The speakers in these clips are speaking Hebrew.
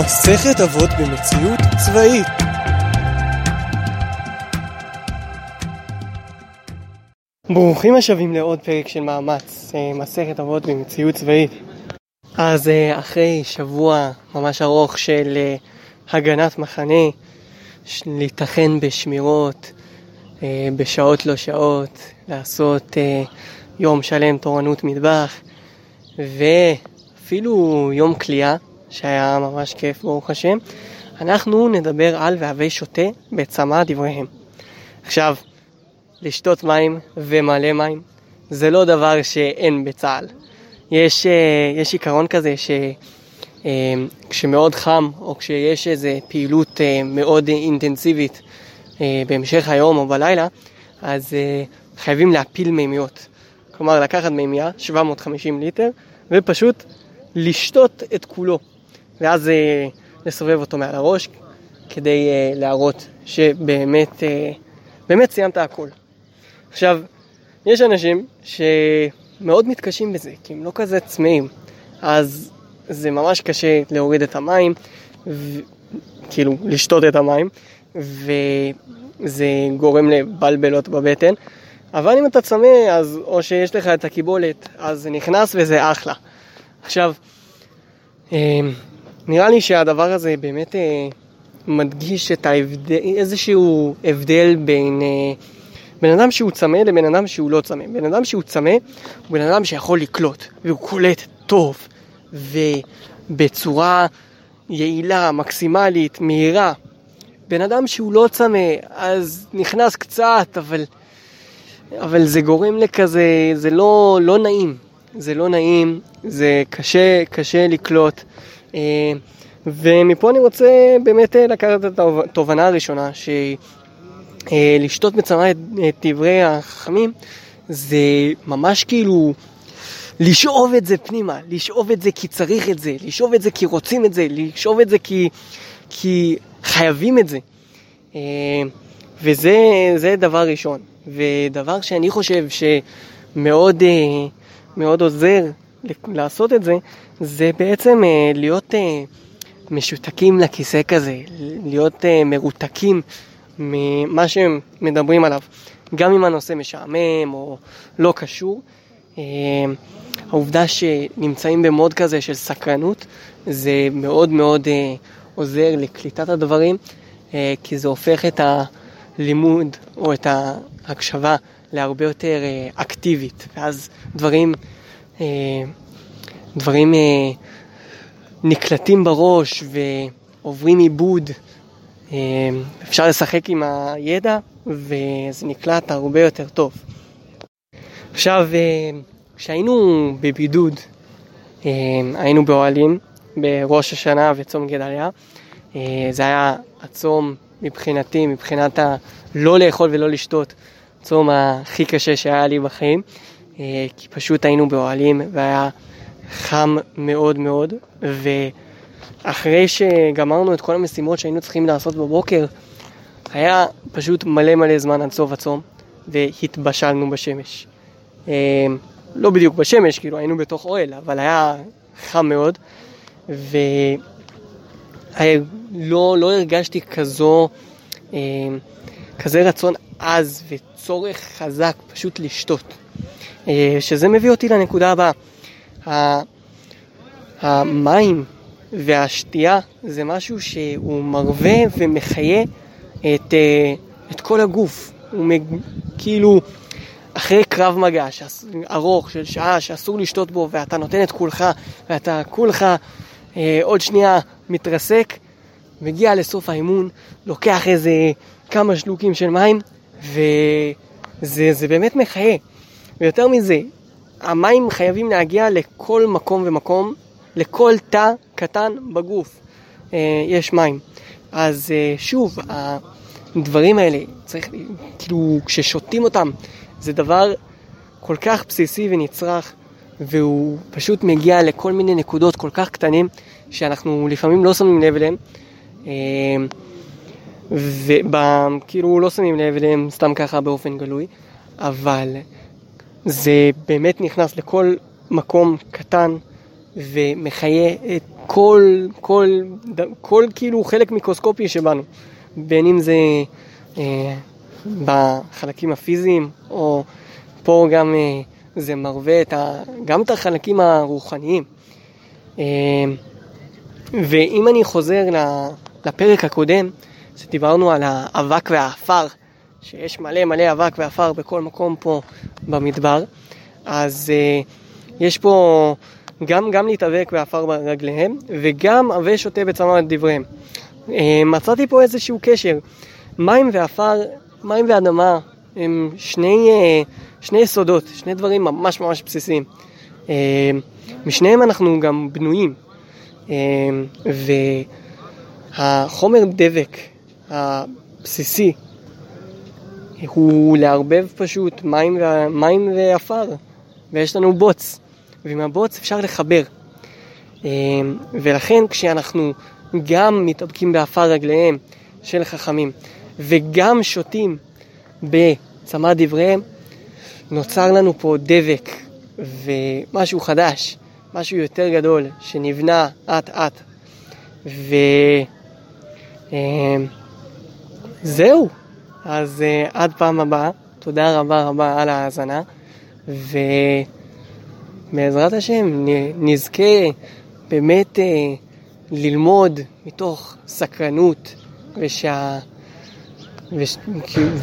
מסכת אבות במציאות צבאית ברוכים השבים לעוד פרק של מאמץ, אה, מסכת אבות במציאות צבאית. אז אה, אחרי שבוע ממש ארוך של אה, הגנת מחנה, להיטחן בשמירות, בשעות לא שעות, לעשות יום שלם תורנות מטבח, ואפילו יום כליאה, שהיה ממש כיף ברוך השם, אנחנו נדבר על והווי שותה בצמא דבריהם. עכשיו, לשתות מים ומלא מים זה לא דבר שאין בצה"ל. יש, אה, יש עיקרון כזה שכשמאוד אה, חם או כשיש איזו פעילות אה, מאוד אינטנסיבית בהמשך היום או בלילה, אז חייבים להפיל מימיות. כלומר, לקחת מימייה, 750 ליטר, ופשוט לשתות את כולו. ואז לסובב אותו מעל הראש, כדי להראות שבאמת באמת סיימת הכל. עכשיו, יש אנשים שמאוד מתקשים בזה, כי הם לא כזה צמאים, אז זה ממש קשה להוריד את המים, ו... כאילו לשתות את המים, וזה גורם לבלבלות בבטן. אבל אם אתה צמא, אז או שיש לך את הקיבולת, אז זה נכנס וזה אחלה. עכשיו, אה, נראה לי שהדבר הזה באמת אה, מדגיש את ההבדל, איזשהו הבדל בין אה, בן אדם שהוא צמא לבן אדם שהוא לא צמא. בן אדם שהוא צמא הוא בן אדם שיכול לקלוט, והוא קולט טוב, ובצורה יעילה, מקסימלית, מהירה. בן אדם שהוא לא צמא, אז נכנס קצת, אבל, אבל זה גורם לכזה, זה לא, לא נעים. זה לא נעים, זה קשה, קשה לקלוט. אה, ומפה אני רוצה באמת לקחת את התובנה הראשונה, שהיא אה, לשתות בצמא את, דברי החכמים זה ממש כאילו לשאוב את זה פנימה, לשאוב את זה כי צריך את זה, לשאוב את זה כי רוצים את זה, לשאוב את זה כי, כי חייבים את זה. אה, וזה דבר ראשון. ודבר שאני חושב שמאוד אה, מאוד עוזר לעשות את זה, זה בעצם להיות משותקים לכיסא כזה, להיות מרותקים ממה שהם מדברים עליו, גם אם הנושא משעמם או לא קשור. אה, העובדה שנמצאים במוד כזה של סקרנות זה מאוד מאוד אה, עוזר לקליטת הדברים, אה, כי זה הופך את הלימוד או את ההקשבה להרבה יותר אקטיבית, ואז דברים, דברים נקלטים בראש ועוברים עיבוד. אמ, אפשר לשחק עם הידע וזה נקלט הרבה יותר טוב. עכשיו, כשהיינו בבידוד, היינו באוהלים בראש השנה וצום גדליה. זה היה הצום מבחינתי, מבחינת הלא לאכול ולא לשתות, הצום הכי קשה שהיה לי בחיים, כי פשוט היינו באוהלים והיה חם מאוד מאוד, ו... אחרי שגמרנו את כל המשימות שהיינו צריכים לעשות בבוקר, היה פשוט מלא מלא זמן עד סוף הצום, והתבשלנו בשמש. אה, לא בדיוק בשמש, כאילו היינו בתוך אוהל, אבל היה חם מאוד, ולא לא הרגשתי כזו, אה, כזה רצון עז וצורך חזק פשוט לשתות. אה, שזה מביא אותי לנקודה הבאה. המים והשתייה זה משהו שהוא מרווה ומחיה את, אה, את כל הגוף. הוא מג... כאילו, אחרי קרב מגע ארוך של שעה שאסור לשתות בו ואתה נותן את כולך ואתה כולך אה, עוד שנייה מתרסק, מגיע לסוף האימון, לוקח איזה כמה שלוקים של מים וזה באמת מחיה. ויותר מזה, המים חייבים להגיע לכל מקום ומקום לכל תא קטן בגוף אה, יש מים. אז אה, שוב, הדברים האלה, צריך, כאילו, כששותים אותם, זה דבר כל כך בסיסי ונצרך, והוא פשוט מגיע לכל מיני נקודות כל כך קטנים, שאנחנו לפעמים לא שמים לב אליהם. אה, וכאילו לא שמים לב אליהם סתם ככה באופן גלוי, אבל זה באמת נכנס לכל מקום קטן ומחיה את כל, כל, כל, כאילו חלק מיקרוסקופי שבנו, בין אם זה אה, בחלקים הפיזיים, או פה גם אה, זה מרווה את ה, גם את החלקים הרוחניים. אה, ואם אני חוזר לפרק הקודם, שדיברנו על האבק והעפר, שיש מלא מלא אבק ועפר בכל מקום פה במדבר, אז uh, יש פה גם, גם להתאבק בעפר ברגליהם, וגם עבה שותה בצמא דבריהם. Uh, מצאתי פה איזשהו קשר. מים ועפר, מים ואדמה הם שני, uh, שני יסודות, שני דברים ממש ממש בסיסיים. Uh, משניהם אנחנו גם בנויים. Uh, והחומר דבק הבסיסי הוא לערבב פשוט מים, מים ועפר, ויש לנו בוץ, ועם הבוץ אפשר לחבר. אמ, ולכן כשאנחנו גם מתאבקים בעפר רגליהם של חכמים, וגם שותים בצמא דבריהם, נוצר לנו פה דבק ומשהו חדש, משהו יותר גדול, שנבנה אט אט. וזהו. אז uh, עד פעם הבאה, תודה רבה רבה על ההאזנה, ובעזרת השם נזכה באמת uh, ללמוד מתוך סקרנות, ושה... וש...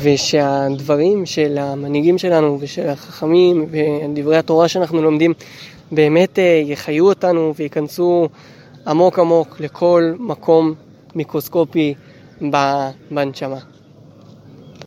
ושהדברים של המנהיגים שלנו ושל החכמים ודברי התורה שאנחנו לומדים באמת uh, יחיו אותנו וייכנסו עמוק עמוק לכל מקום מיקרוסקופי בנשמה.